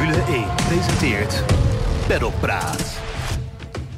Formule 1 presenteert Paddock Praat.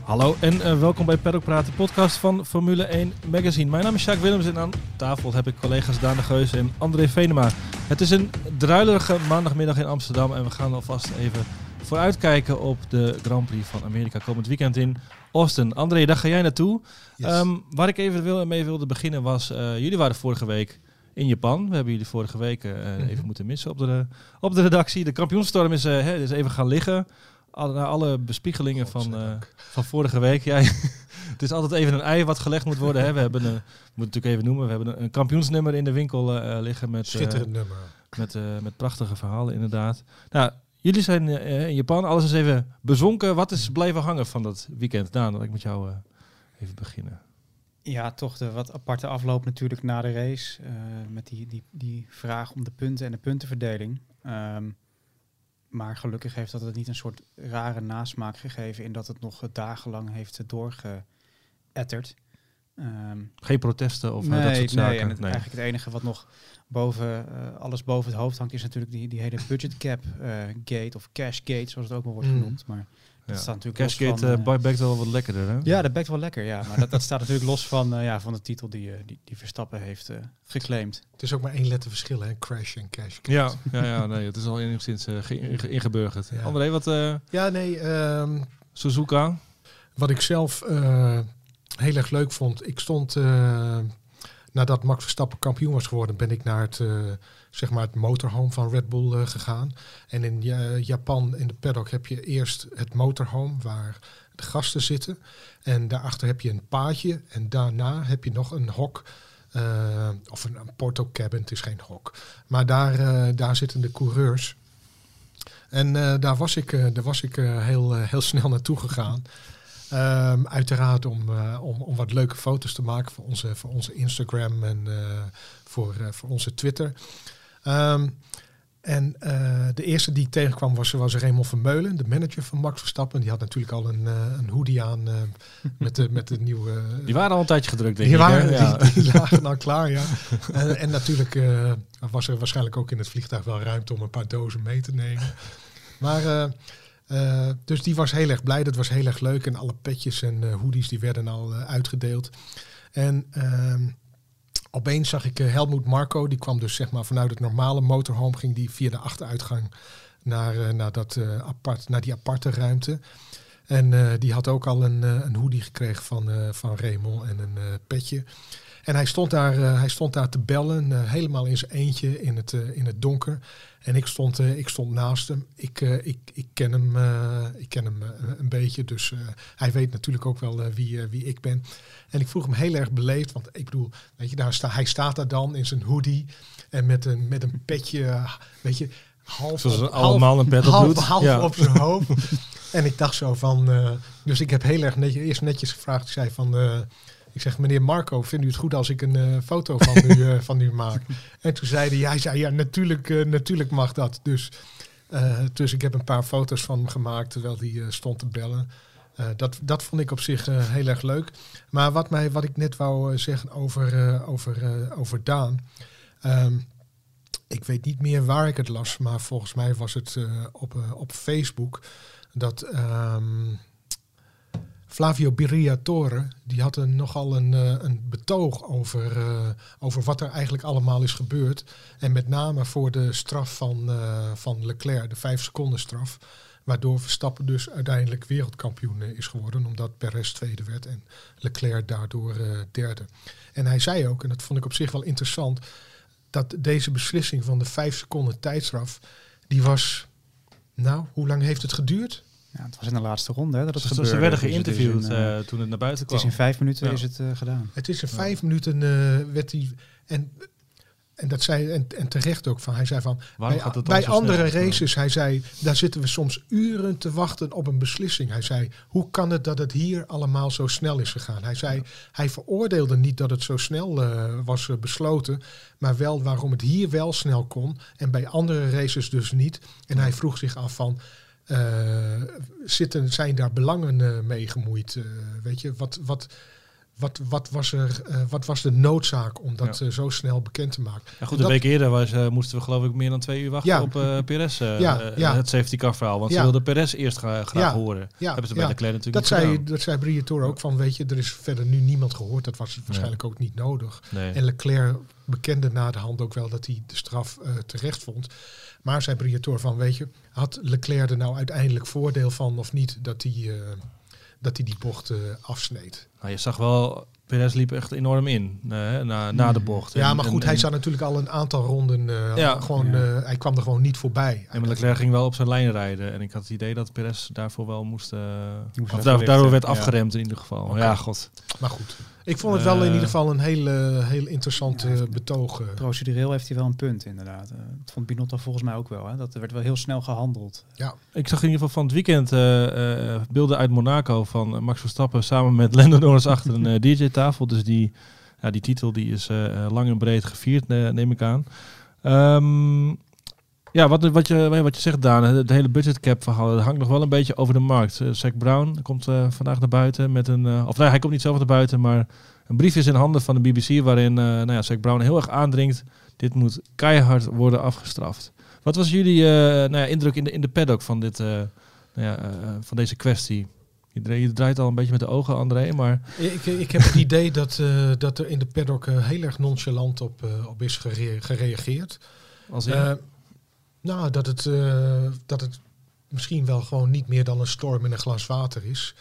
Hallo en uh, welkom bij Paddock Praat, de podcast van Formule 1 Magazine. Mijn naam is Jacques Willems en aan tafel heb ik collega's Daan de Geus en André Venema. Het is een druilerige maandagmiddag in Amsterdam en we gaan alvast even vooruitkijken op de Grand Prix van Amerika komend weekend in Austin. André, daar ga jij naartoe. Yes. Um, waar ik even wil, mee wilde beginnen was, uh, jullie waren vorige week in Japan. We hebben jullie vorige week uh, mm-hmm. even moeten missen op de, op de redactie. De kampioenstorm is, uh, hè, is even gaan liggen. Alle, na alle bespiegelingen van, uh, van vorige week. Ja, het is altijd even een ei wat gelegd moet worden. Hè. We hebben een, moet natuurlijk even noemen, we hebben een, een kampioensnummer in de winkel liggen. Met, Schitterend nummer. Met, met prachtige verhalen inderdaad. Nou, jullie zijn in Japan, alles is even bezonken. Wat is blijven hangen van dat weekend? Daan, dat ik met jou even beginnen. Ja, toch de wat aparte afloop natuurlijk na de race. Uh, met die, die, die vraag om de punten en de puntenverdeling. Um, maar gelukkig heeft dat het niet een soort rare nasmaak gegeven... in dat het nog dagenlang heeft doorgeëtterd. Um, Geen protesten of nee, dat soort zaken? Nee, en het, nee. eigenlijk het enige wat nog boven, uh, alles boven het hoofd hangt... is natuurlijk die, die hele budget cap uh, gate of cash gate, zoals het ook wel wordt Mm. genoemd. Maar dat Ja. staat natuurlijk Cashgate los van, uh, bekt wel wat lekkerder, hè? Ja, dat bekt wel lekker, ja. Maar dat, dat staat natuurlijk los van, uh, ja, van de titel die, die, die Verstappen heeft uh, geclaimd. Het is ook maar één letter verschil, hè? Crash en cash. Ja, ja, ja nee, het is al enigszins uh, ge ingeburgerd. Ja. André, wat... Uh, ja, nee... Um, Suzuka? Wat ik zelf uh, heel erg leuk vond. Ik stond... Uh, nadat Max Verstappen kampioen was geworden, ben ik naar het, uh, zeg maar het motorhome van Red Bull uh, gegaan. En in uh, Japan, in de paddock, heb je eerst het motorhome waar de gasten zitten. En daarachter heb je een paadje. En daarna heb je nog een hok. Uh, of een, een porto cabin, het is geen hok. Maar daar, daar zitten de coureurs. En daar was ik, daar was ik heel, heel snel naartoe gegaan. Um, uiteraard om, om, om wat leuke foto's te maken voor onze, voor onze Instagram en voor, voor onze Twitter. Um, en de eerste die ik tegenkwam was, was Raymond Vermeulen, de manager van Max Verstappen. Die had natuurlijk al een, een hoodie aan met, de, met de nieuwe... die waren al een tijdje gedrukt, denk die ik. Waren, ja. die, die, lagen al klaar, ja. en, en natuurlijk was er waarschijnlijk ook in het vliegtuig wel ruimte om een paar dozen mee te nemen. Maar... Uh, dus die was heel erg blij. Dat was heel erg leuk. En alle petjes en uh, hoodies die werden al uh, uitgedeeld. En uh, opeens zag ik Helmoet Marco. Die kwam dus zeg maar vanuit het normale motorhome. Ging die via de achteruitgang naar, naar, dat, apart, naar die aparte ruimte. En die had ook al een, een hoodie gekregen van, van Raymond en een petje. En hij stond daar, hij stond daar te bellen. helemaal in zijn eentje in het, in het donker. En ik stond, ik stond naast hem. Ik, ik, ik ken hem, ik ken hem een beetje. Dus hij weet natuurlijk ook wel wie, wie ik ben. En ik vroeg hem heel erg beleefd. Want ik bedoel, weet je, daar sta, hij staat daar dan in zijn hoodie. En met een, met een petje, weet je, half, Zoals op, allemaal een pet op half, half ja. op zijn hoofd. en ik dacht zo van... dus ik heb heel erg netjes, eerst netjes gevraagd. Ik zei van... Ik zeg, meneer Marco, vindt u het goed als ik een uh, foto van u, uh, van u maak? En toen zei hij, hij zei, ja, natuurlijk, uh, natuurlijk mag dat. Dus, dus ik heb een paar foto's van hem gemaakt terwijl hij stond te bellen. dat, dat vond ik op zich heel erg leuk. Maar wat, mij, wat ik net wou zeggen over, over, over Daan. Um, ik weet niet meer waar ik het las, maar volgens mij was het op, op Facebook dat... Um, Flavio Briatore, die had een, nogal een, uh, een betoog over, uh, over wat er eigenlijk allemaal is gebeurd. En met name voor de straf van, uh, van Leclerc, de vijf seconden straf. Waardoor Verstappen dus uiteindelijk wereldkampioen is geworden, omdat Perez tweede werd en Leclerc daardoor derde. En hij zei ook, en dat vond ik op zich wel interessant, dat deze beslissing van de vijf seconden tijdstraf, die was, nou, hoe lang heeft het geduurd? Ja, het was in de laatste ronde hè, dat het dus gebeurde. Ze werden Dus geïnterviewd in, uh, uh, toen het naar buiten kwam. Het is in vijf minuten Ja. is het uh, gedaan. Het is in vijf minuten uh, werd hij... En, en dat zei en, en terecht ook van. Hij zei van Waarom bij, gaat het bij zo andere snel? races, hij zei, daar zitten we soms uren te wachten op een beslissing. Hij zei, hoe kan het dat het hier allemaal zo snel is gegaan? Hij zei, hij veroordeelde niet dat het zo snel uh, was uh, besloten, maar wel waarom het hier wel snel kon en bij andere races dus niet. En hij vroeg zich af van, uh, zitten, zijn daar belangen uh, mee gemoeid? Uh, weet je, wat, wat, wat, wat, was er, eh, wat was de noodzaak om dat Ja. eh, zo snel bekend te maken? Ja, goed, En een dat- week eerder was, eh, moesten we geloof ik meer dan twee uur wachten Ja. op eh Perez. eh, Ja, ja. Het safety car verhaal. Want Ja. ze wilden Perez eerst gra- graag Ja. horen. Ja, Hebben ze bij ja. Leclerc natuurlijk Dat niet zei, dat zei Briatore ook van, weet je, er is verder nu niemand gehoord. Dat was waarschijnlijk ook niet nodig. Nee. En Leclerc bekende na de hand ook wel dat hij de straf eh, terecht vond. Maar zei Briatore van, weet je, had Leclerc er nou uiteindelijk voordeel van of niet dat hij, eh, dat hij die bocht eh, afsneed? Nou, je zag wel, Perez liep echt enorm in eh, na, na de bocht. Ja, En- maar en- goed, hij zat natuurlijk al een aantal ronden, eh, Ja. gewoon, Ja. eh, hij kwam er gewoon niet voorbij. En Leclerc ging wel op zijn lijn rijden. En ik had het idee dat Perez daarvoor wel moest... eh, moest of wel daar, verlichten, daardoor werd ja. afgeremd in ieder geval. Ja, god. Maar goed, ik vond het wel in Eh, ieder geval een hele, heel interessante Ja, betoog. eh. Procedureel heeft hij wel een punt, inderdaad. Eh, dat vond Binotto volgens mij ook wel. Hè? Dat er werd wel heel snel gehandeld. Ik zag in ieder geval van het weekend eh, eh, beelden uit Monaco van Max Verstappen samen met Lando Norris achter een DJ-tafel. Dus die, ja, die titel die is eh, lang en breed gevierd, neem ik aan. Ehm, ja, wat, wat, je, wat je zegt, Daan, het hele budgetcap verhaal, dat hangt nog wel een beetje over de markt. Uh, Zac Brown komt eh, vandaag naar buiten met een, eh, of nee, hij komt niet zelf naar buiten, maar een brief is in handen van de BBC waarin nou ja, Zac Brown heel erg aandringt, dit moet keihard worden afgestraft. Wat was jullie nou ja, indruk in de, in de paddock van, dit, nou ja, van deze kwestie? Je, je draait al een beetje met de ogen, André, maar... Ik, ik heb het idee dat, uh, dat er in de paddock uh, heel erg nonchalant op, uh, op is gere gereageerd. Als in? Nou, dat het, dat het misschien wel gewoon niet meer dan een storm in een glas water is.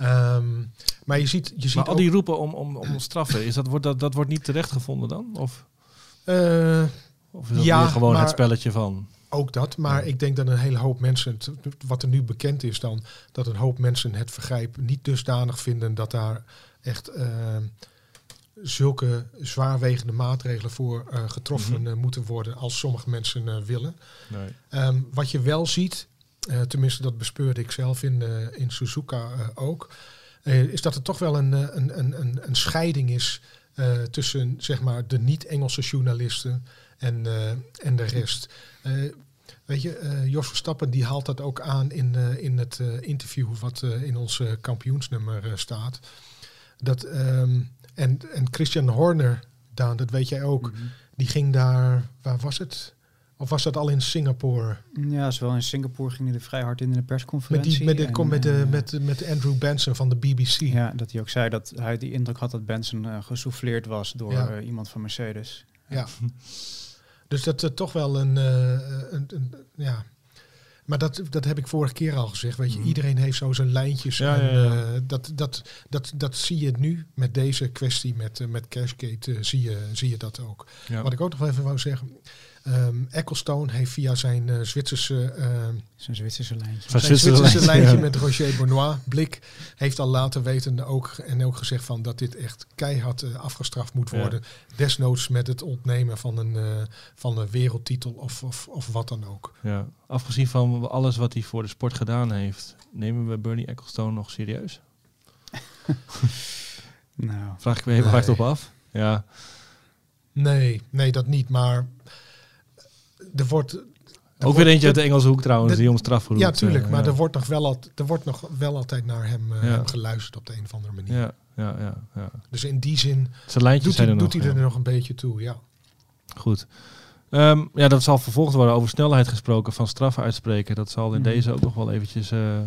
Um, maar je ziet, je ziet maar al die roepen om, om, om straffen, is dat, wordt, dat, dat wordt niet terecht gevonden dan? Of, of is dat ja, gewoon maar, het spelletje van... Ook dat, maar ik denk dat een hele hoop mensen, wat er nu bekend is dan, dat een hoop mensen het vergrijp niet dusdanig vinden dat daar echt uh, zulke zwaarwegende maatregelen voor uh, getroffen Mhm. mm -hmm. moeten worden als sommige mensen uh, willen. Nee. Um, wat je wel ziet, uh, tenminste dat bespeurde ik zelf in, in Suzuka ook, is dat er toch wel een, een, een, een scheiding is tussen zeg maar, de niet-Engelse journalisten en, en de rest. Weet je, uh, Jos Verstappen die haalt dat ook aan in, uh, in het uh, interview wat in ons kampioensnummer staat. Dat, um, en, en Christian Horner, Daan, dat weet jij ook, mm -hmm. die ging daar, waar was het? Of was dat al in Singapore? Ja, zowel in Singapore ging hij er vrij hard in in de persconferentie. Met, die, met, de, en, met, de, met, met Andrew Benson van de BBC. Ja, dat hij ook zei dat hij die indruk had dat Benson uh, gesouffleerd was door ja. uh, iemand van Mercedes. Ja. dus dat is uh, toch wel een, een, een, ja. Maar dat, dat heb ik vorige keer al gezegd. Weet je, mm. iedereen heeft zo zijn lijntjes. Ja, en, ja, ja. dat, dat, dat, dat zie je nu met deze kwestie met, met Cashgate. zie, je, zie je dat ook. Wat ik ook nog even wou zeggen. Um, Ecclestone heeft via zijn uh, Zwitserse, uh, zijn Zwitserse lijntje, zijn Zwitserse, Zwitserse lijntje ja. met Roger Benoit, blik, heeft al laten weten ook, en ook gezegd van dat dit echt keihard uh, afgestraft moet worden. Ja. Desnoods met het ontnemen van een, uh, van een wereldtitel of, of, of wat dan ook. Ja, afgezien van alles wat hij voor de sport gedaan heeft, nemen we Bernie Ecclestone nog serieus? nou, Vraag ik me even nee. hard op af. Ja. Nee, nee, dat niet. Maar er wordt. Er ook weer eentje uit de Engelse hoek trouwens, de, die om straf Ja, tuurlijk. Uh, maar ja. er wordt nog wel, al, er wordt nog wel altijd naar hem, uh, ja. hem, geluisterd op de een of andere manier. Ja, ja, ja. ja. Dus in die zin Zijn lijntjes doet, zijn hij, er doet nog, hij er nog een beetje toe, ja. Goed. Um, ja, dat zal vervolgd worden over snelheid gesproken van straffen uitspreken. Dat zal in mm. deze ook nog wel eventjes... Uh,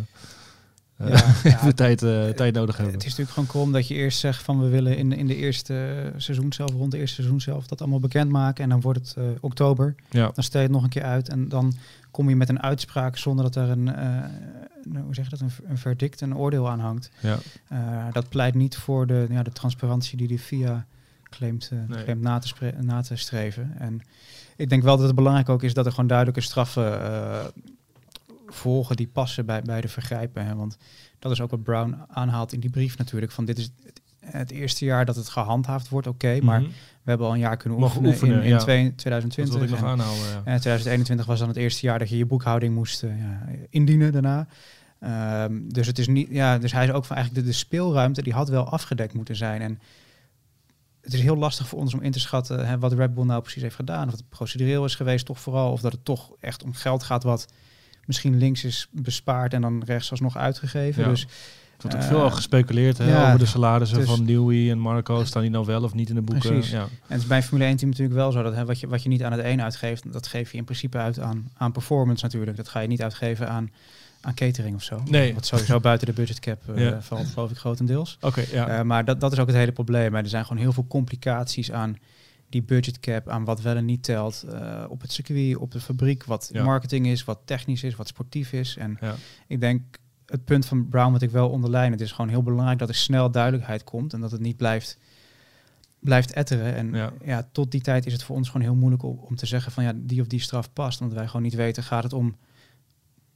uh, ja, ja, tijd, uh, tijd nodig hebben. Het is natuurlijk gewoon krom dat je eerst zegt van we willen in, in de eerste seizoen zelf, rond de eerste seizoen zelf, dat allemaal bekendmaken. En dan wordt het uh, oktober. Ja. Dan stel je het nog een keer uit. En dan kom je met een uitspraak zonder dat er een, uh, hoe zeg je dat, een, een verdict, een oordeel aan hangt. Ja. Uh, dat pleit niet voor de, ja, de transparantie die de FIA claimt, nee. claimt na, te na te streven. En ik denk wel dat het belangrijk ook is dat er gewoon duidelijke straffen volgen die passen bij, bij de vergrijpen. Hè? Want dat is ook wat Brown aanhaalt in die brief natuurlijk. Van dit is het, het eerste jaar dat het gehandhaafd wordt, oké. Okay, maar Mhm. we hebben al een jaar kunnen oefenen, oefenen, in, in ja. twee- 2020. Dat wil ik nog en, aanhouden. Ja. en 2021 was dan het eerste jaar dat je je boekhouding moest uh, ja, indienen daarna. Um, dus het is niet, ja, dus hij is ook van eigenlijk de, de speelruimte die had wel afgedekt moeten zijn. En het is heel lastig voor ons om in te schatten hè, wat Red Bull nou precies heeft gedaan. Of het procedureel is geweest, toch vooral. Of dat het toch echt om geld gaat wat misschien links is bespaard en dan rechts alsnog uitgegeven. Ja. Dus Er wordt ook Eh, veel al gespeculeerd hè, ja, over de salarissen dus- van Newey en Marco. Staan die nou wel of niet in de boeken? Precies. Ja. En het is bij een Formule 1 team natuurlijk wel zo dat hè, wat, je, wat je niet aan het een uitgeeft, dat geef je in principe uit aan, aan performance natuurlijk. Dat ga je niet uitgeven aan, aan catering of zo. Nee. Wat sowieso buiten de budgetcap eh Ja. valt, geloof ik, grotendeels. Oké, ja. Eh, maar dat, dat is ook het hele probleem. Er zijn gewoon heel veel complicaties aan die budgetcap, aan wat wel en niet telt eh, op het circuit, op de fabriek, wat Ja. marketing is, wat technisch is, wat sportief is. En Ja. ik denk het punt van Brown wat ik wel onderlijn, het is gewoon heel belangrijk dat er snel duidelijkheid komt en dat het niet blijft, blijft etteren. En Ja. ja. tot die tijd is het voor ons gewoon heel moeilijk om, om te zeggen van ja, die of die straf past. Omdat wij gewoon niet weten, gaat het om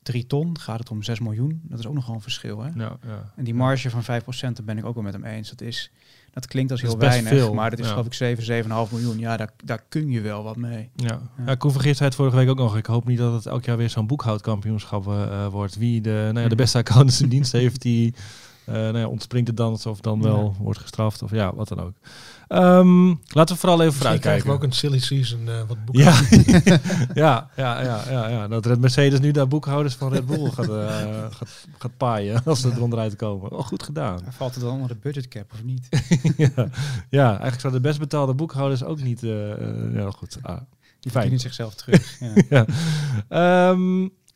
drie ton, gaat het om 6 miljoen? Dat is ook nogal een verschil. Hè? Ja, ja. En die marge van 5%, daar ben ik ook wel met hem eens. Dat, is, dat klinkt als heel weinig, veel, maar dat is ja. geloof ik 7, 7,5 miljoen. Ja, daar, daar kun je wel wat mee. Ja. Ja. Vergeer zei het vorige week ook nog. Ik hoop niet dat het elk jaar weer zo'n boekhoudkampioenschap eh, wordt. Wie de, nou ja, de Mhm. beste accountants in dienst heeft, die eh nou ja, ontspringt het dan of dan wel Ja. wordt gestraft of ja, wat dan ook. Ehm, laten we vooral even Misschien krijgen we ook een silly season eh, wat boeken. Ja. ja, ja, ja, ja, ja. Dat Red Mercedes nu de boekhouders van Red Bull gaat, eh, gaat, gaat paaien als ze er onderuit komen. Oh, goed gedaan. Valt het dan onder de budgetcap of niet? ja. ja, eigenlijk zouden de best betaalde boekhouders ook niet... ja, goed. Ah, Die Fijn. verdienen zichzelf terug. ja. ja.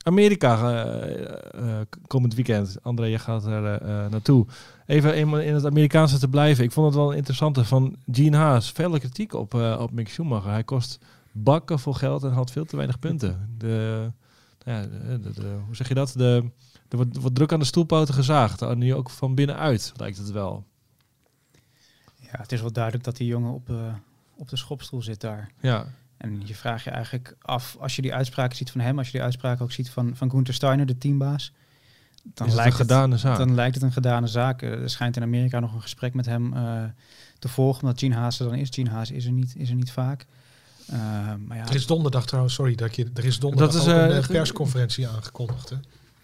Amerika eh, komend weekend. André, je gaat er naartoe. Even eenmaal in het Amerikaanse te blijven. Ik vond het wel een interessante van Gene Haas. Veel kritiek op, op Mick Schumacher. Hij kost bakken voor geld en had veel te weinig punten. De, nou ja, de, de- de- hoe zeg je dat? De, er wordt, wordt druk aan de stoelpoten gezaagd. En nu ook van binnenuit lijkt het wel. ja, het is wel duidelijk dat die jongen op, op de schopstoel zit daar. Ja, En je vraagt je eigenlijk af, als je die uitspraken ziet van hem, als je die uitspraken ook ziet van, van Gunther Steiner, de teambaas, dan het lijkt een gedane zaak. Dan lijkt het een gedane zaak. Eh, Er schijnt in Amerika nog een gesprek met hem eh, te volgen, omdat Gene Haas er dan is. Gene Haas is er niet, is er niet vaak. Eh, maar ja, Er is donderdag trouwens, sorry dat je, er is donderdag Dat is, ook een persconferentie aangekondigd. Hè?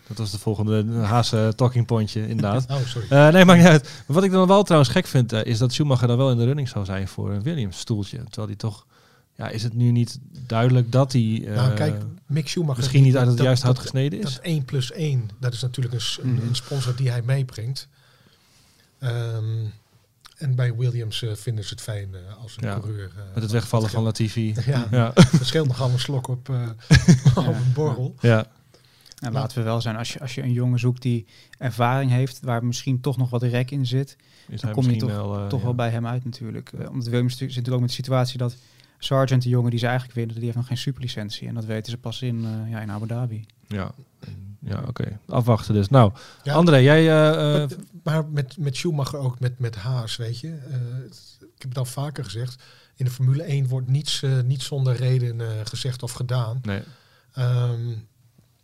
Dat was de volgende Haas talking pointje, inderdaad. Oh, sorry. Eh, nee, maakt niet uit. Maar wat ik dan wel trouwens gek vind, is dat Schumacher dan wel in de running zou zijn voor een Williams stoeltje. Terwijl hij toch, ja, is het nu niet duidelijk dat hij eh, nou, kijk, Mick Schumacher... misschien niet uit het dat- juiste hout gesneden is? Dat 1 plus 1, dat is natuurlijk een, s- een, Mhm. een sponsor die hij meebrengt. Ehm, en bij Williams eh, vinden ze het fijn eh, als een Ja, coureur... eh, Met het wegvallen van Latifi. Ja, Ja, dat scheelt nogal een slok op, eh, op een borrel. ja. nou, laten we wel zijn, als je, als je een jongen zoekt die ervaring heeft, waar misschien toch nog wat rek in zit, Is Dan hij kom je misschien wel, eh, toch ja. wel bij hem uit natuurlijk. Eh, omdat Williams zit natuurlijk ook met de situatie dat Sargent, de jongen die ze eigenlijk willen, die heeft nog geen superlicentie. En dat weten ze pas in, eh, ja, in Abu Dhabi. Ja, ja oké. Afwachten dus. Nou, Ja, André, jij... eh, eh, maar, maar met, met Schumacher ook, met, met Haas, weet je. eh, ik heb het al vaker gezegd. In de Formule 1 wordt niets, eh, niet zonder reden eh, gezegd of gedaan. nee. Ehm,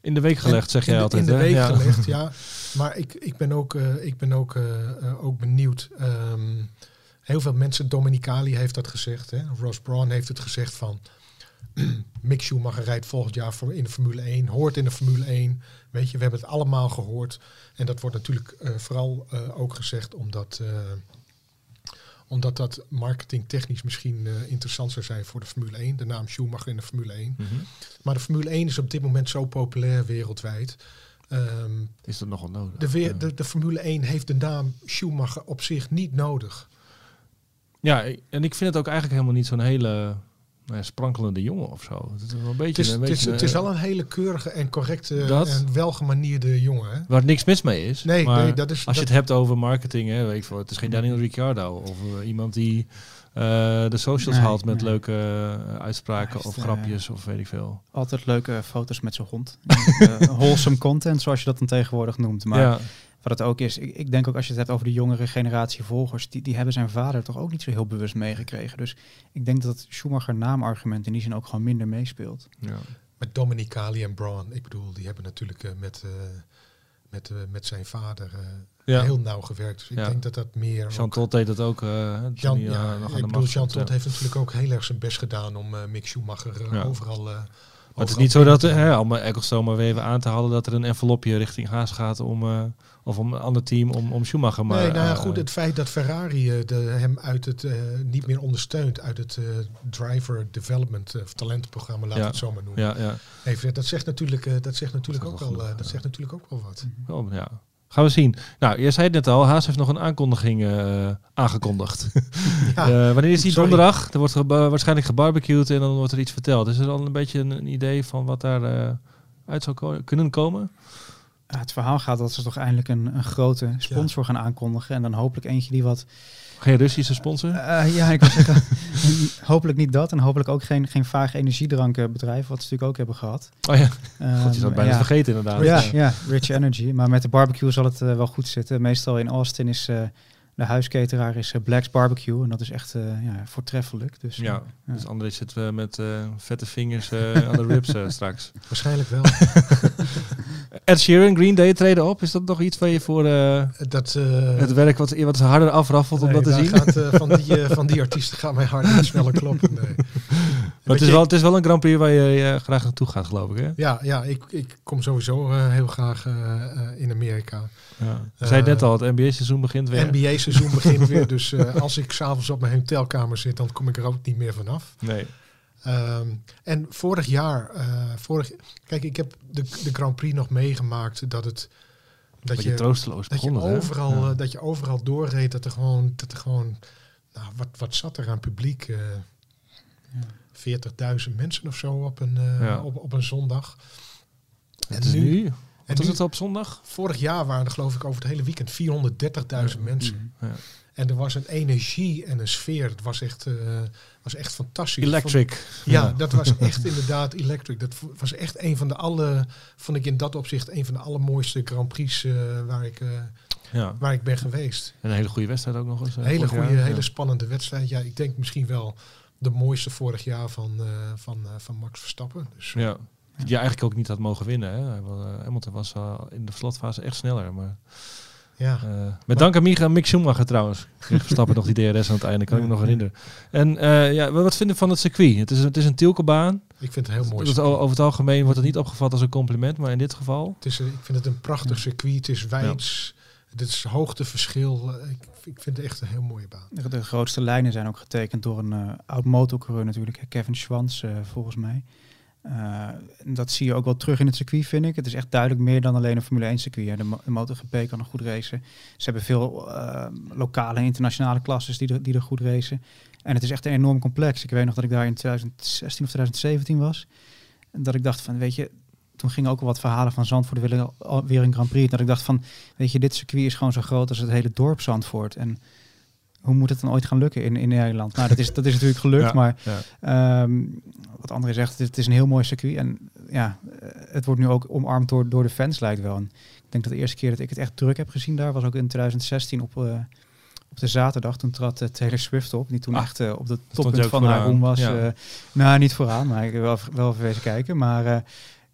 In de week gelegd, in- zeg in jij de- altijd. In de hè? week ja. gelegd, ja. Maar ik, ik ben ook, eh, ik ben ook, eh, eh, ook benieuwd. Ehm, heel veel mensen, Dominicali heeft dat gezegd. Hè? Ross Braun heeft het gezegd van... Mick Schumacher rijdt volgend jaar voor in de Formule 1. Hoort in de Formule 1. Weet je, we hebben het allemaal gehoord. En dat wordt natuurlijk eh, vooral eh, ook gezegd omdat... eh, omdat dat marketingtechnisch misschien interessant zou zijn voor de Formule 1. De naam Schumacher in de Formule 1. Mhm. Maar de Formule 1 is op dit moment zo populair wereldwijd. Ehm, Is dat nogal nodig? de, de, de Formule 1 heeft de naam Schumacher op zich niet nodig. Ja, en ik vind het ook eigenlijk helemaal niet zo'n hele nou ja, sprankelende jongen of zo. Het is wel een beetje... Het is, een het, is, beetje, het is wel een hele keurige en correcte Dat? en welgemanierde jongen. Hè? Waar niks mis mee is. Nee, maar nee, dat is... als je het hebt over marketing, hè, weet ik veel, het is geen Daniel Ricciardo of eh, iemand die eh, de socials Nee, haalt met nee. leuke eh, uitspraken of grapjes of weet ik veel. Altijd leuke foto's met zijn hond. Wholesome content, zoals je dat dan tegenwoordig noemt. Maar ja, wat het ook is, ik, ik denk ook als je het hebt over de jongere generatie volgers, die, die hebben zijn vader toch ook niet zo heel bewust meegekregen. Dus ik denk dat het Schumacher naamargument in die zin ook gewoon minder meespeelt. ja. Met Dominicali en Braun. Ik bedoel, die hebben natuurlijk eh, met, eh, met, eh, met zijn vader eh, Ja. heel nauw gewerkt. Dus ik Ja. denk dat dat meer... ook- Jean Todt deed dat ook. eh, eh, ja, ik bedoel, Jean Todt heeft natuurlijk ook heel erg zijn best gedaan om eh, Mick Schumacher Ja. overal, eh, Maar het is niet zo dat, hè, om Ecclestone maar weer even aan te halen, dat er een envelopje richting Haas gaat om, eh, of om een ander team om, om Schumacher. Maar, nee, nou ja, eh, goed, het feit dat Ferrari eh, de, hem uit het niet meer ondersteunt uit het driver development of talentenprogramma, laten we Ja. het zo maar noemen. Ja, ja. Even, dat zegt natuurlijk, dat zegt natuurlijk Dat ook wel genoeg, dat zegt natuurlijk ook wel wat. Oh, ja. Gaan we zien. Nou, je zei het net al, Haas heeft nog een aankondiging eh, aangekondigd. Ja, Eh, wanneer is die sorry. donderdag? Er wordt waarschijnlijk gebarbecued en dan wordt er iets verteld. Is er al een beetje een, een idee van wat daar eh, uit zou ko- kunnen komen? Ja, het verhaal gaat dat ze toch eindelijk een, een grote sponsor gaan aankondigen. En dan hopelijk eentje die wat... Geen Russische sponsor? Eh, ja, ik wil zeggen, hopelijk niet dat. En hopelijk ook geen, geen vaag energiedrankbedrijf, wat ze natuurlijk ook hebben gehad. oh ja, god, je zou het bijna ja. vergeten inderdaad. Ja, Ja. ja, Rich Energy. Maar met de barbecue zal het eh, wel goed zitten. Meestal in Austin is eh, de huisketeraar is Black's Barbecue. En dat is echt eh, ja, voortreffelijk. Dus, Ja, dus André zit we met eh, vette vingers eh, aan de ribs eh, straks. waarschijnlijk wel. Ed Sheeran, Green Day treden op. Is dat nog iets waar je voor eh, dat, eh, het werk wat, wat harder afraffelt om dat te zien? Gaat, eh, van, die, van die artiesten gaat mijn hart sneller kloppen. Nee. Maar het, is je- wel, het is wel een Grand Prix waar je graag naartoe gaat, geloof ik. Hè? Ja, ja ik, ik kom sowieso heel graag in Amerika. Ja. Zei net al, het NBA-seizoen begint weer. NBA-seizoen begint weer, dus als ik s'avonds op mijn hotelkamer zit, dan kom ik er ook niet meer vanaf. Nee. Ehm, en vorig jaar, eh, vorig, kijk, ik heb de, de Grand Prix nog meegemaakt dat het dat je troosteloos dat je begonnen. overal Ja. eh, dat je overal doorreed dat er gewoon dat er gewoon nou, wat, wat zat er aan publiek? eh 40.000 mensen of zo op een, eh, Ja. op, op een zondag. Het is nu. En Wat was nu- het op zondag? Vorig jaar waren er geloof ik over het hele weekend 430.000 mensen. Ja. En er was een energie en een sfeer. Het was echt, eh, was echt fantastisch. Electric. Ja, dat was echt inderdaad electric. Dat was echt een van de alle, vond ik in dat opzicht een van de allermooiste Grand Prix eh, waar, ik, eh, Ja. waar ik ben geweest. En een hele goede wedstrijd ook nog eens. Een hele goede, jaar. hele Ja. spannende wedstrijd. Ja, ik denk misschien wel de mooiste vorig jaar van, van, van Max Verstappen. Dus, Ja. Die eigenlijk ook niet had mogen winnen. Hè. Eh, Hamilton was uh, in de slotfase echt sneller. Maar, ja. uh, met dank aan Micha Mick Schumacher trouwens. Kreeg Verstappen nog die DRS aan het einde, kan ik me nog herinneren. En uh, ja, wat vinden we van het circuit? Het is, het is een tielkebaan. Ik vind het heel mooi. Het, over het algemeen wordt het niet opgevat als een compliment, maar in dit geval... Het is, ik vind het een prachtig circuit. Het is wijds. Ja. Het is hoogteverschil. Ik, ik vind het echt een heel mooie baan. De, de grootste lijnen zijn ook getekend door een uh, oud motorcoureur natuurlijk, Kevin Schwans uh, volgens mij. Uh, dat zie je ook wel terug in het circuit, vind ik. Het is echt duidelijk meer dan alleen een Formule 1 circuit. Hè. De, de MotoGP kan er goed racen. Ze hebben veel uh, lokale en internationale klasses die er, die er goed racen. En het is echt een enorm complex. Ik weet nog dat ik daar in 2016 of 2017 was. En dat ik dacht van, weet je, toen gingen ook al wat verhalen van Zandvoort weer een Grand Prix. Dat ik dacht van, weet je, dit circuit is gewoon zo groot als het hele dorp Zandvoort. En hoe moet het dan ooit gaan lukken in, in Nederland? Nou, dat is, dat is natuurlijk gelukt, ja, maar ja. Um, wat André zegt, het is een heel mooi circuit. En ja, het wordt nu ook omarmd door, door de fans, lijkt wel. En ik denk dat de eerste keer dat ik het echt druk heb gezien daar, was ook in 2016 op, uh, op de zaterdag. Toen trad uh, Taylor Swift op, die toen ah, echt uh, op de toppunt van haar roem was. Ja. nou, niet vooraan, maar ik heb wel, wel even wezen kijken. Maar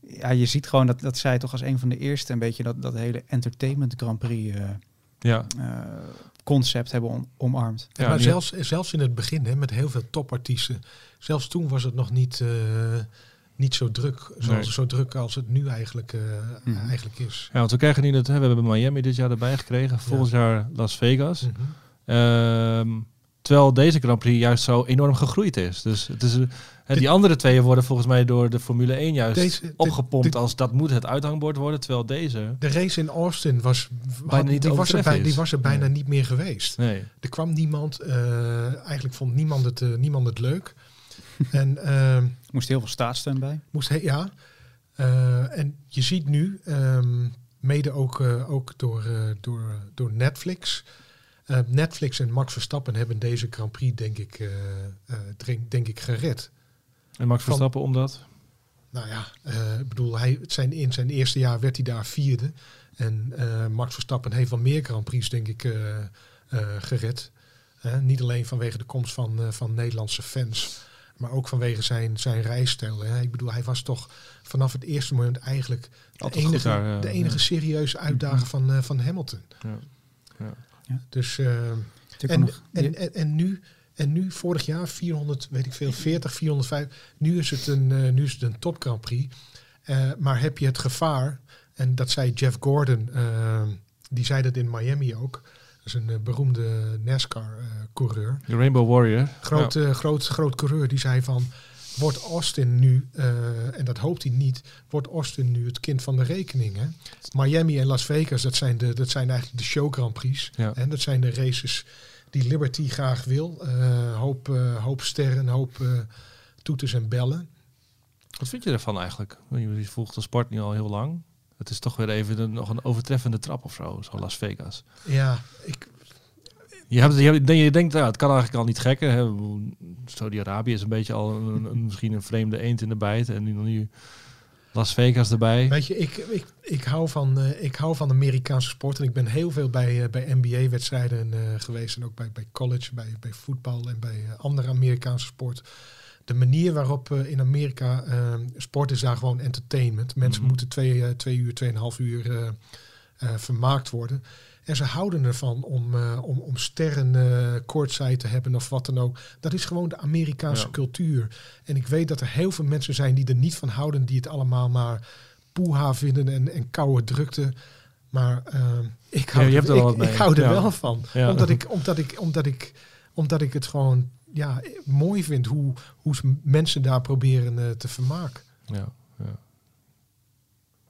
ja, je ziet gewoon dat, dat zij toch als een van de eerste een beetje dat, dat hele entertainment Grand Prix ja. Concept hebben om, omarmd. Ja, maar zelfs, zelfs in het begin, hè, met heel veel topartiesten, zelfs toen was het nog niet, uh, niet zo druk, zoals, nee. zo druk als het nu eigenlijk, uh, mm -hmm. eigenlijk is. Ja, want we krijgen nu het, hè, we hebben Miami dit jaar erbij gekregen, volgend ja. jaar Las Vegas. Mm -hmm. um, terwijl deze Grand Prix juist zo enorm gegroeid is. Dus het is, hè, die andere twee worden volgens mij door de Formule 1 juist deze, opgepompt de, als dat moet het uithangbord worden. Terwijl deze... De race in Austin was, bijna niet die, was er, bij, die was er bijna nee. niet meer geweest. Nee. Er kwam niemand, uh, eigenlijk vond niemand het, uh, niemand het leuk. en, uh, moest heel veel staatssteun bij. Moest he, ja. Uh, en je ziet nu, um, mede ook, uh, ook door, uh, door, door Netflix... Uh, Netflix en Max Verstappen hebben deze Grand Prix, denk ik, uh, uh, denk, denk ik gered. En Max Verstappen Van, omdat? Nou ja, ik bedoel, hij, zijn, in zijn eerste jaar werd hij daar vierde. En Max Verstappen heeft wel meer Grand Prix, denk ik, gered. niet alleen vanwege de komst van, van Nederlandse fans, maar ook vanwege zijn, zijn rijstijl. Hè. Ik bedoel, hij was toch vanaf het eerste moment eigenlijk de enige, daar, ja, de enige serieuze uitdager van, van Hamilton. Ja. Ja. Dus, uh, en, en, en, en, nu, En nu, vorig jaar, 400, weet ik veel, 40, 405. Nu is het een, eh, nu is het een top Grand Prix. Eh, maar heb je het gevaar, en dat zei Jeff Gordon, eh, die zei dat in Miami ook. Dat is een eh, beroemde NASCAR-coureur. De Rainbow Warrior. groot, eh, groot, groot coureur, die zei van... Wordt Austin nu, eh, en dat hoopt hij niet, wordt Austin nu het kind van de rekening? Hè? Miami en Las Vegas, dat zijn, de, dat zijn eigenlijk de show Grand Prix. Ja. En dat zijn de races die Liberty graag wil. Eh, hoop, eh, hoop sterren, hoop toeters en bellen. Wat vind je ervan eigenlijk? Je je volgt de sport nu al heel lang. Het is toch weer even een, nog een overtreffende trap of zo, zo Las Vegas. Ja, ik, Je, hebt, je, hebt- je denkt, nou, het kan eigenlijk al niet gekker. Saudi-Arabië is een beetje al een, een- misschien een vreemde eend in de bijt. En nu, nu Las Vegas erbij. weet je, ik, ik, ik, hou van, eh, ik hou van Amerikaanse sport. En ik ben heel veel bij, eh, bij NBA-wedstrijden eh, geweest. En ook bij, bij college, bij, bij voetbal en bij andere Amerikaanse sport. De manier waarop in Amerika eh, sport is daar gewoon entertainment. Mensen Mhm. moeten twee, twee uur, tweeënhalf uur vermaakt worden. En ze houden ervan om, eh, om, om sterren eh courtside te hebben of wat dan ook. Dat is gewoon de Amerikaanse Ja. cultuur. En ik weet dat er heel veel mensen zijn die er niet van houden. Die het allemaal maar poeha vinden en, en koude drukte. Maar eh, ik hou, Ja, er, er ik, hou er Ja. wel van. Ja. Omdat, ik, omdat, ik, omdat, ik, omdat ik het gewoon ja, mooi vind hoe, hoe ze mensen daar proberen eh, te vermaken. Ja, ja.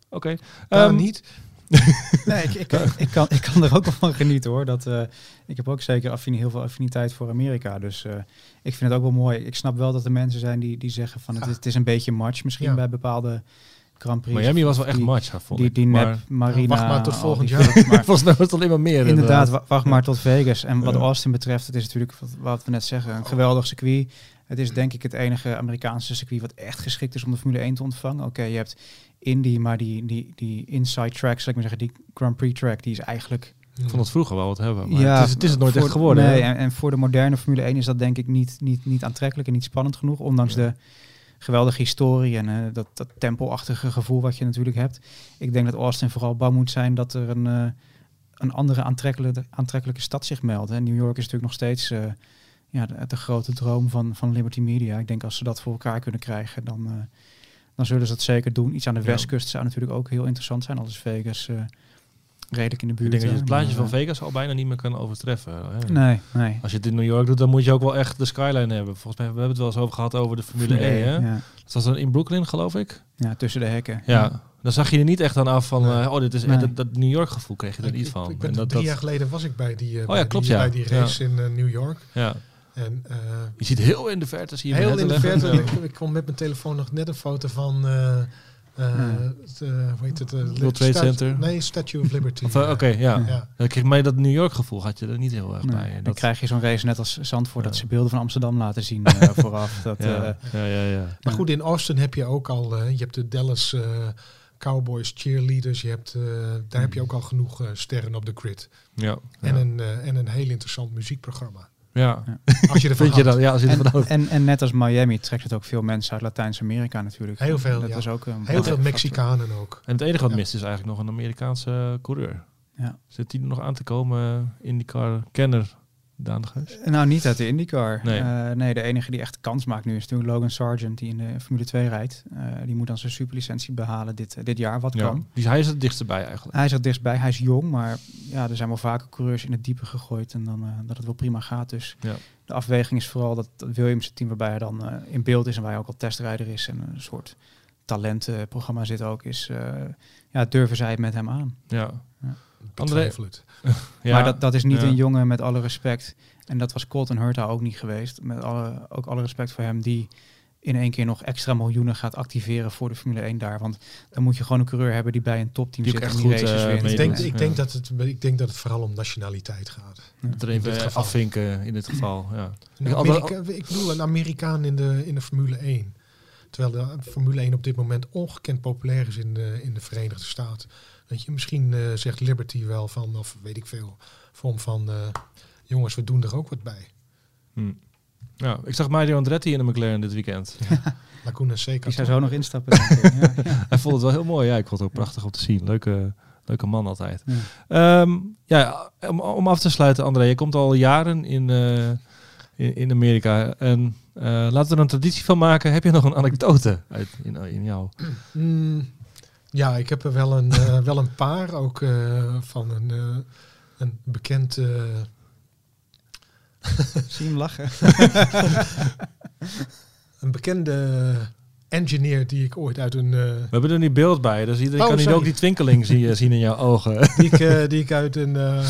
Oké. Ehm, niet. Nee, ik, ik, ik, kan, ik kan er ook wel van genieten hoor. Dat, eh, ik heb ook zeker affini- heel veel affiniteit voor Amerika. Dus eh, ik vind het ook wel mooi. Ik snap wel dat er mensen zijn die, die zeggen van het, is, het is een beetje match misschien Ja. bij bepaalde Grand Prix. Miami was wel echt die, match, vond Die, ik. die maar, nep Marina. wacht maar tot volgend die jaar. maar volgens mij was het alleen maar meer. Inderdaad, wa- wacht maar tot Vegas. En wat Ja. Austin betreft, het is natuurlijk wat, wat we net zeggen, een geweldig circuit. Het is denk ik het enige Amerikaanse circuit wat echt geschikt is om de Formule 1 te ontvangen. Oké, je hebt Indy, maar die, die, die inside track, zal ik maar zeggen, die Grand Prix track, die is eigenlijk... Ik vond het vroeger wel wat hebben. Maar Ja, het, is, het is het nooit voor- echt geworden. Nee, en, en voor de moderne Formule 1 is dat denk ik niet, niet, niet aantrekkelijk en niet spannend genoeg. Ondanks Ja. de geweldige historie en eh, dat, dat tempelachtige gevoel wat je natuurlijk hebt. Ik denk dat Austin vooral bang moet zijn dat er een, eh, een andere aantrekkelijke, aantrekkelijke stad zich meldt. En New York is natuurlijk nog steeds eh, ja, de, de grote droom van, van Liberty Media. Ik denk als ze dat voor elkaar kunnen krijgen, dan, dan zullen ze dat zeker doen. Iets aan de Ja. westkust zou natuurlijk ook heel interessant zijn. Al is Vegas redelijk in de Ik buurt. denk dat je het plaatje van Vegas al bijna niet meer kan overtreffen. hè. Nee, nee. Als je het in New York doet, dan moet je ook wel echt de skyline hebben. Volgens mij we hebben het wel eens over gehad over de Formule 1. Hè? Ja. Dat was dan in Brooklyn, geloof ik. ja, tussen de hekken. Ja. Dan zag je er niet echt aan af van, Nee. eh, oh, dit is Nee. dat, dat New York gevoel kreeg je er Ik, niet ik- van. ik ben En dat, drie dat- jaar geleden was ik bij die, eh, ja, bij klopt, die, ja. bij die race in eh, New York. ja. En eh, Je ziet heel in de verte, zie je heel in de verte, ik, ik kon met mijn telefoon nog net een foto van, eh, eh, Ja. het, hoe heet het? eh, World Trade Center. Nee, Statue of Liberty. Oké, ja. Ja. Dan kreeg mij dat New York gevoel had je er niet heel erg Nee, bij. dan Dat, krijg je zo'n race net als Zandvoort, dat ze beelden van Amsterdam laten zien eh, vooraf. Dat, ja, eh, ja, ja, ja. Maar goed, in Austin heb je ook al, eh, je hebt de Dallas eh, Cowboys cheerleaders, je hebt, eh, daar heb je ook al genoeg eh, sterren op de grid. ja. En, ja. een, en een heel interessant muziekprogramma. Ja. Als je ervan Vind je dat? Ja, als je ervan en, en, en net als Miami trekt het ook veel mensen uit Latijns-Amerika natuurlijk. Heel veel, Dat ja. is ook een Heel veel Mexicanen ook. En het enige wat Ja. mist is eigenlijk nog een Amerikaanse coureur. Ja. Zit die er nog aan te komen? IndyCar kenner Daan de Factor. Nou, niet uit de IndyCar. Nee. Nee. nee, de enige die echt kans maakt nu is toen Logan Sargent, die in de Formule 2 rijdt. Eh, die moet dan zijn superlicentie behalen dit, dit jaar, wat Ja. kan. Die, hij is het dichtst bij eigenlijk. Hij is er dichtstbij, hij is jong, maar ja, er zijn wel vaker coureurs in het diepe gegooid en dan eh, dat het wel prima gaat. Dus Ja. de afweging is vooral dat, dat Williams het team waarbij hij dan eh, in beeld is en waar hij ook al testrijder is en een soort talentenprogramma zit ook, is eh, ja, durven zij het met hem aan. Ja. André- Betwijfel het. ja. maar dat, dat is niet ja. een jongen met alle respect. En dat was Colton Hurta ook niet geweest. Met alle, ook alle respect voor hem die in één keer nog extra miljoenen gaat activeren voor de Formule 1 daar. Want dan moet je gewoon een coureur hebben die bij een topteam Die zit ook en echt die goed, races wint. Ik denk, Ja. ik, denk dat het, ik denk dat het vooral om nationaliteit gaat. Het er even geval. afvinken in dit geval. Ja. Ik ik bedoel, een Amerikaan in de, in de Formule 1. Terwijl de Formule 1 op dit moment ongekend populair is in de, in de Verenigde Staten. Weet je, misschien eh, zegt Liberty wel van, of weet ik veel, vorm van, eh, jongens, we doen er ook wat bij. Hm. Ja, ik zag Mario Andretti in de McLaren dit weekend. Laguna Seca. Die zou zo nog instappen. denk ik. ja, ja. Hij vond het wel heel mooi. Ja, ik vond het ook prachtig om te zien. Leuke, leuke man altijd. Ja. Ehm, ja, om, om af te sluiten, André. Je komt al jaren in, eh, in, in Amerika. En eh, laten we er een traditie van maken. Heb je nog een anekdote uit, in, in jou? Mm, ja, ik heb er wel een, eh, wel een paar. Ook eh, van een, eh, een bekend... eh, Zie hem lachen. een bekende engineer die ik ooit uit een... eh, We hebben er nu beeld bij, dus iedereen Oh, kan hier ook die twinkeling zien, zien in jouw ogen. die, ik, die ik uit een... eh,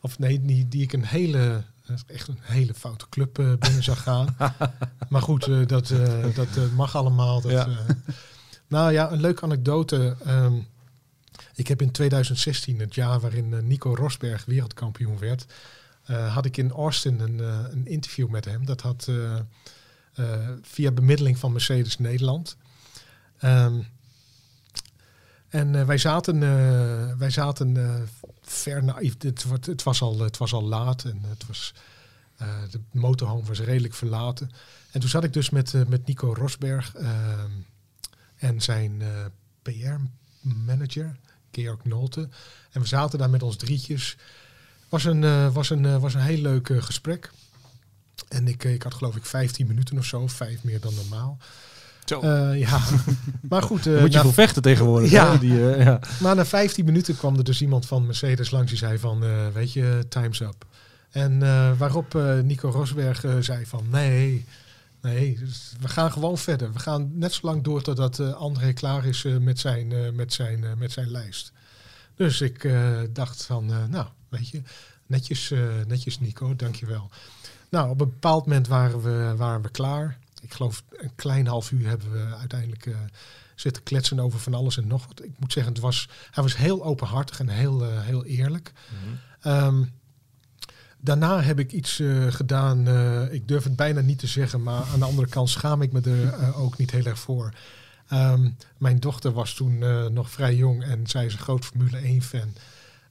of nee, die, die ik een hele... Echt een hele foute club eh, binnen zag gaan. maar goed, eh, dat, eh, dat mag allemaal. Dat, Ja. nou ja, een leuke anekdote. Ehm, ik heb in 2016, het jaar waarin Nico Rosberg wereldkampioen werd, had ik in Austin een, een interview met hem. Dat had via bemiddeling van Mercedes Nederland. Ehm, en wij zaten, wij zaten ver. Het, het, was al, het was al laat en het was, eh, de motorhome was redelijk verlaten. En toen zat ik dus met, eh, met Nico Rosberg ehm, en zijn eh, PR-manager, Georg Nolte. En we zaten daar met ons drietjes. Was een, eh, was een, eh, was een heel leuk eh, gesprek. En ik, eh, ik had geloof ik 15 minuten of zo, vijf meer dan normaal. Zo. Eh, ja, maar goed. eh, Moet je na- voor vechten tegenwoordig. Ja. hè? Die, eh, ja. maar na 15 minuten kwam er dus iemand van Mercedes langs die zei van, eh, weet je, time's up. En eh, waarop eh, Nico Rosberg zei van, nee, nee, dus we gaan gewoon verder. We gaan net zo lang door totdat eh André klaar is eh, met, zijn, eh, met, zijn, eh, met zijn lijst. Dus ik eh, dacht van, eh, nou, weet je, netjes, eh, netjes Nico, dankjewel. Nou, op een bepaald moment waren we, waren we klaar. Ik geloof een klein half uur hebben we uiteindelijk eh, zitten kletsen over van alles en nog wat. Ik moet zeggen, het was, hij was heel openhartig en heel, eh, heel eerlijk. Ehm, daarna heb ik iets eh, gedaan, ik durf het bijna niet te zeggen, maar aan de andere kant schaam ik me er ook niet heel erg voor. Ehm, mijn dochter was toen nog vrij jong en zij is een groot Formule 1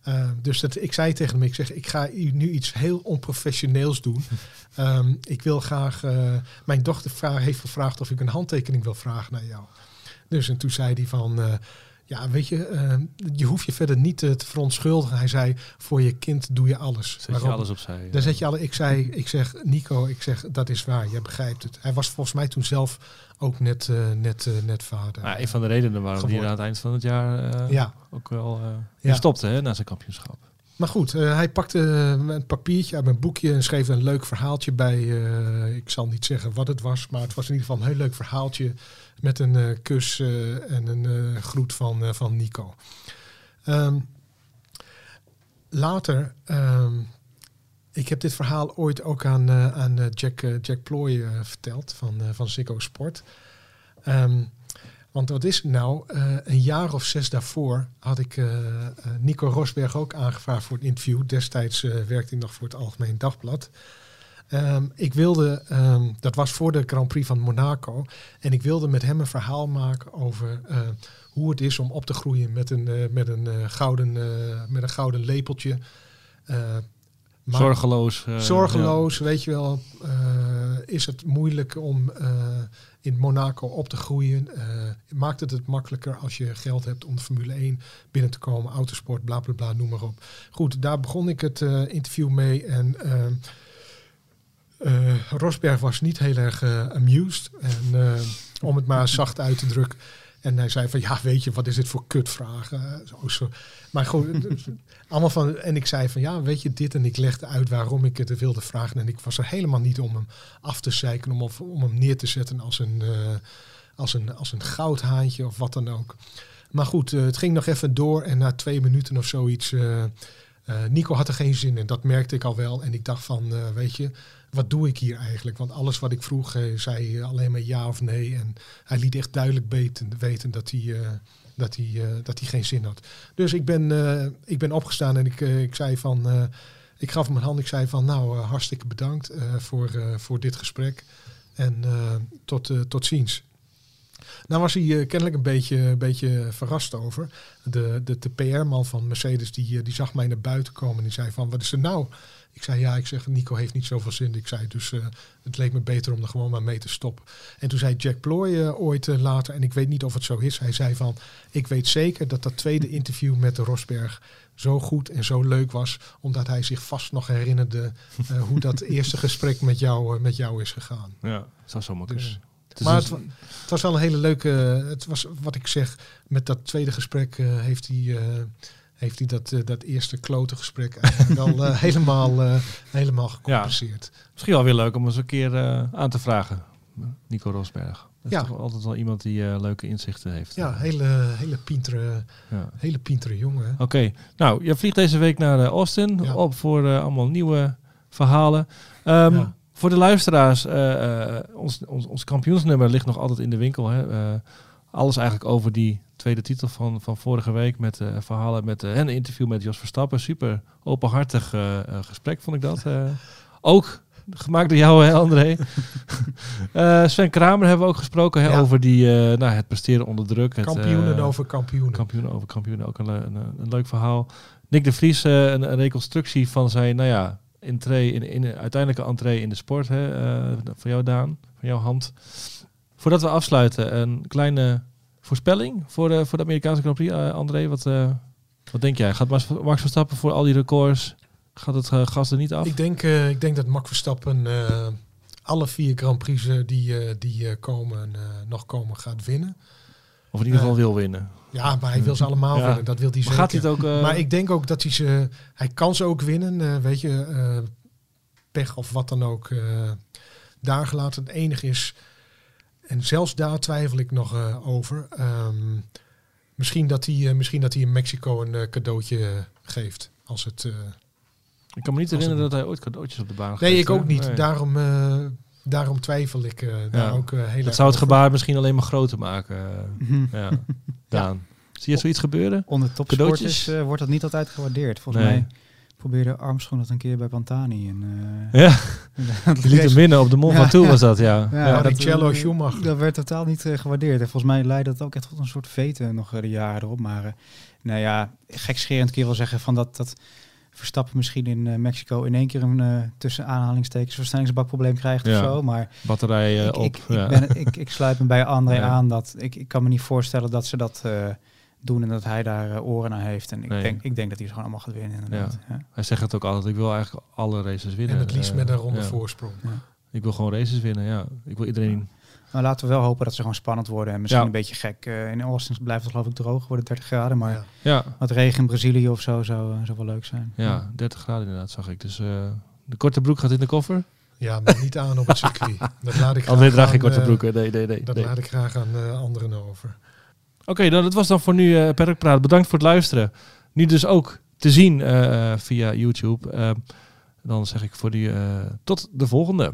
Ehm, dus dat, ik zei tegen hem, ik zeg, ik ga nu iets heel onprofessioneels doen. Ehm, ik wil graag, eh, mijn dochter vraag, heeft gevraagd of ik een handtekening wil vragen naar jou. Dus en toen zei hij van, eh, ja weet je, eh, je hoeft je verder niet eh, te verontschuldigen. Hij zei, voor je kind doe je alles. Zet je alles opzij. Daar zet je alle. Ik zei, ik zeg, Nico, ik zeg, dat is waar, jij begrijpt het. Hij was volgens mij toen zelf ook net, eh, net, net vader. Nou, een van de redenen waarom hij aan het eind van het jaar Ja. ook wel eh Ja. stopte hè, na zijn kampioenschap. Maar goed, eh, hij pakte eh, een papiertje uit mijn boekje en schreef een leuk verhaaltje bij. eh, ik zal niet zeggen wat het was, maar het was in ieder geval een heel leuk verhaaltje met een kus en een groet van, van Nico. Ehm, later, ehm, ik heb dit verhaal ooit ook aan, aan Jack, Jack Ploy verteld van, van Ziggo Sport. Ehm, want wat is nou? Eh, een jaar of zes daarvoor had ik eh, eh, Nico Rosberg ook aangevraagd voor het interview. Destijds werkte ik nog voor het Algemeen Dagblad. Ehm, ik wilde, ehm, dat was voor de Grand Prix van Monaco. En ik wilde met hem een verhaal maken over hoe het is om op te groeien met een, met een, gouden, met een gouden lepeltje. Maar- Zorgeloos. eh, Zorgeloos, weet je wel, eh, is het moeilijk om eh, in Monaco op te groeien. Maakt het het makkelijker als je geld hebt om de Formule 1 binnen te komen, autosport, bla bla bla, noem maar op. Goed, daar begon ik het interview mee en Rosberg was niet heel erg amused. En, om het maar zacht uit te drukken. En hij zei van, ja, weet je, wat is dit voor kutvragen? Zo, zo. Maar gewoon, allemaal van, en ik zei van, ja, weet je, dit. En ik legde uit waarom ik het wilde vragen. En ik was er helemaal niet om hem af te zeiken, om, of- om hem neer te zetten als een, eh, als, een, als een goudhaantje of wat dan ook. Maar goed, eh, het ging nog even door. En na twee minuten of zoiets, eh, eh, Nico had er geen zin in. Dat merkte ik al wel. En ik dacht van, eh, weet je, wat doe ik hier eigenlijk? Want alles wat ik vroeg, eh, zei alleen maar ja of nee. En hij liet echt duidelijk weten, dat, hij, dat, hij, dat hij geen zin had. Dus ik ben, ik ben opgestaan en ik, ik zei van... ik gaf hem een hand. Ik zei van nou, hartstikke bedankt voor, voor dit gesprek. En tot, tot ziens. Nou was hij eh, kennelijk een beetje, een beetje verrast over. De, de, de PR-man van Mercedes die, eh, die zag mij naar buiten komen en die zei van, wat is er nou? Ik zei ja, ik zeg Nico heeft niet zoveel zin. Ik zei dus eh, het leek me beter om er gewoon maar mee te stoppen. En toen zei Jack Ploy ooit later, en ik weet niet of het zo is, hij zei van ik weet zeker dat dat tweede interview met de Rosberg zo goed en zo leuk was, omdat hij zich vast nog herinnerde hoe dat eerste gesprek met jou, met jou is gegaan. Ja, dat zou zomaar Dus- kunnen. Maar het, wa- het was wel een hele leuke. Het was wat ik zeg. Met dat tweede gesprek eh, heeft hij. eh, heeft hij dat, eh, dat eerste klote gesprek wel helemaal, helemaal gecompenseerd. misschien wel weer leuk om eens een keer aan te vragen. Nico Rosberg. Dat Ja. is toch altijd wel iemand die leuke inzichten heeft. Ja, hele, hele pintere, Ja. hele pintere jongen. Oké, nou, je vliegt deze week naar Austin Ja. op voor allemaal nieuwe verhalen. Ehm, Ja. Voor de luisteraars, eh, eh, ons, ons, ons kampioensnummer ligt nog altijd in de winkel. Hè? Eh, alles eigenlijk over die tweede titel van, van vorige week met verhalen met eh, en een interview met Jos Verstappen. Super openhartig gesprek vond ik dat. Ook gemaakt door jou, hè, André. Sven Kramer hebben we ook gesproken hè, Ja. over die, nou, het presteren onder druk. Het, Kampioenen over kampioenen. Kampioenen over kampioenen, ook een, een, een leuk verhaal. Nick de Vries, een, een reconstructie van zijn, nou ja, entree in, in, uiteindelijke entree in de sport. Hè, eh, van jou, Daan, van jouw hand. Voordat we afsluiten, een kleine voorspelling voor de, voor de Amerikaanse Grand Prix. Eh, André, wat, eh, wat denk jij? Gaat Max, Verstappen voor al die records, gaat het eh, gas er niet af? Ik denk, eh, ik denk dat Max Verstappen eh, alle vier Grand Prix eh, die, eh, die eh, komen, eh, nog komen gaat winnen. Of in ieder geval eh, wil winnen? Ja, maar hij wil ze allemaal Ja. winnen. Dat wil hij Maar zeker. gaat hij het ook... eh, Maar ik denk ook dat hij ze... Hij kan ze ook winnen, eh, weet je. eh, pech of wat dan ook. eh daar gelaten. Het enige is... En zelfs daar twijfel ik nog eh, over. ehm, misschien, dat hij, eh, misschien dat hij in Mexico een eh, cadeautje geeft. Als het... eh, ik kan me niet herinneren het- dat hij ooit cadeautjes op de baan nee, geeft, ik ook hè? niet. Nee. Daarom, eh, daarom twijfel ik eh, daar ook eh, heel Dat erg zou het over. gebaar misschien alleen maar groter maken. eh. Mhm. Ja, Daan. Zie je zoiets gebeuren? Onder topsporters Cadeautjes? eh, wordt dat niet altijd gewaardeerd. Volgens Nee. mij probeerde Armstrong dat een keer bij Pantani. En, eh, Ja, die liet hem winnen op de Mont Ja. Ventoux was dat, ja. Ja, eh, Schumacher. Dat werd totaal niet eh, gewaardeerd. En volgens mij leidde dat ook echt tot een soort veten nog eh, de jaren erop. Maar eh, nou ja, gekscherend kun je wel zeggen van dat, dat Verstappen misschien in eh, Mexico in één keer een eh, tussen aanhalingstekens versnellingsbakprobleem krijgt Ja. of zo. Maar Batterij eh, ik, op. ik, ja. ik, ben, ik, ik sluit me bij André Ja. aan dat ik, ik kan me niet voorstellen dat ze dat eh, doen en dat hij daar oren naar heeft. En ik, Nee. denk, ik denk dat hij ze gewoon allemaal gaat winnen. Inderdaad. Ja. Hij zegt het ook altijd, ik wil eigenlijk alle races winnen. En het liefst met een ronde ja. voorsprong. Ik wil gewoon races winnen, ja. Ik wil iedereen... Maar laten we wel hopen dat ze gewoon spannend worden. En misschien Ja. een beetje gek. eh, in Austin blijft het geloof ik droog, wordt het 30 graden. Maar Ja. Ja, wat regen in Brazilië of zo zou, eh, zou wel leuk zijn. ja, 30 graden inderdaad, zag ik. Dus eh, de korte broek gaat in de koffer. Ja, maar niet aan op het circuit. Dat laat ik graag draag geen aan, korte broeken. Nee, nee, nee. Dat nee. laat ik graag aan eh, anderen over. Oké, nou, dat was dan voor nu eh Perkpraat. Bedankt voor het luisteren. Nu dus ook te zien eh, via YouTube. Eh, dan zeg ik voor die eh, tot de volgende.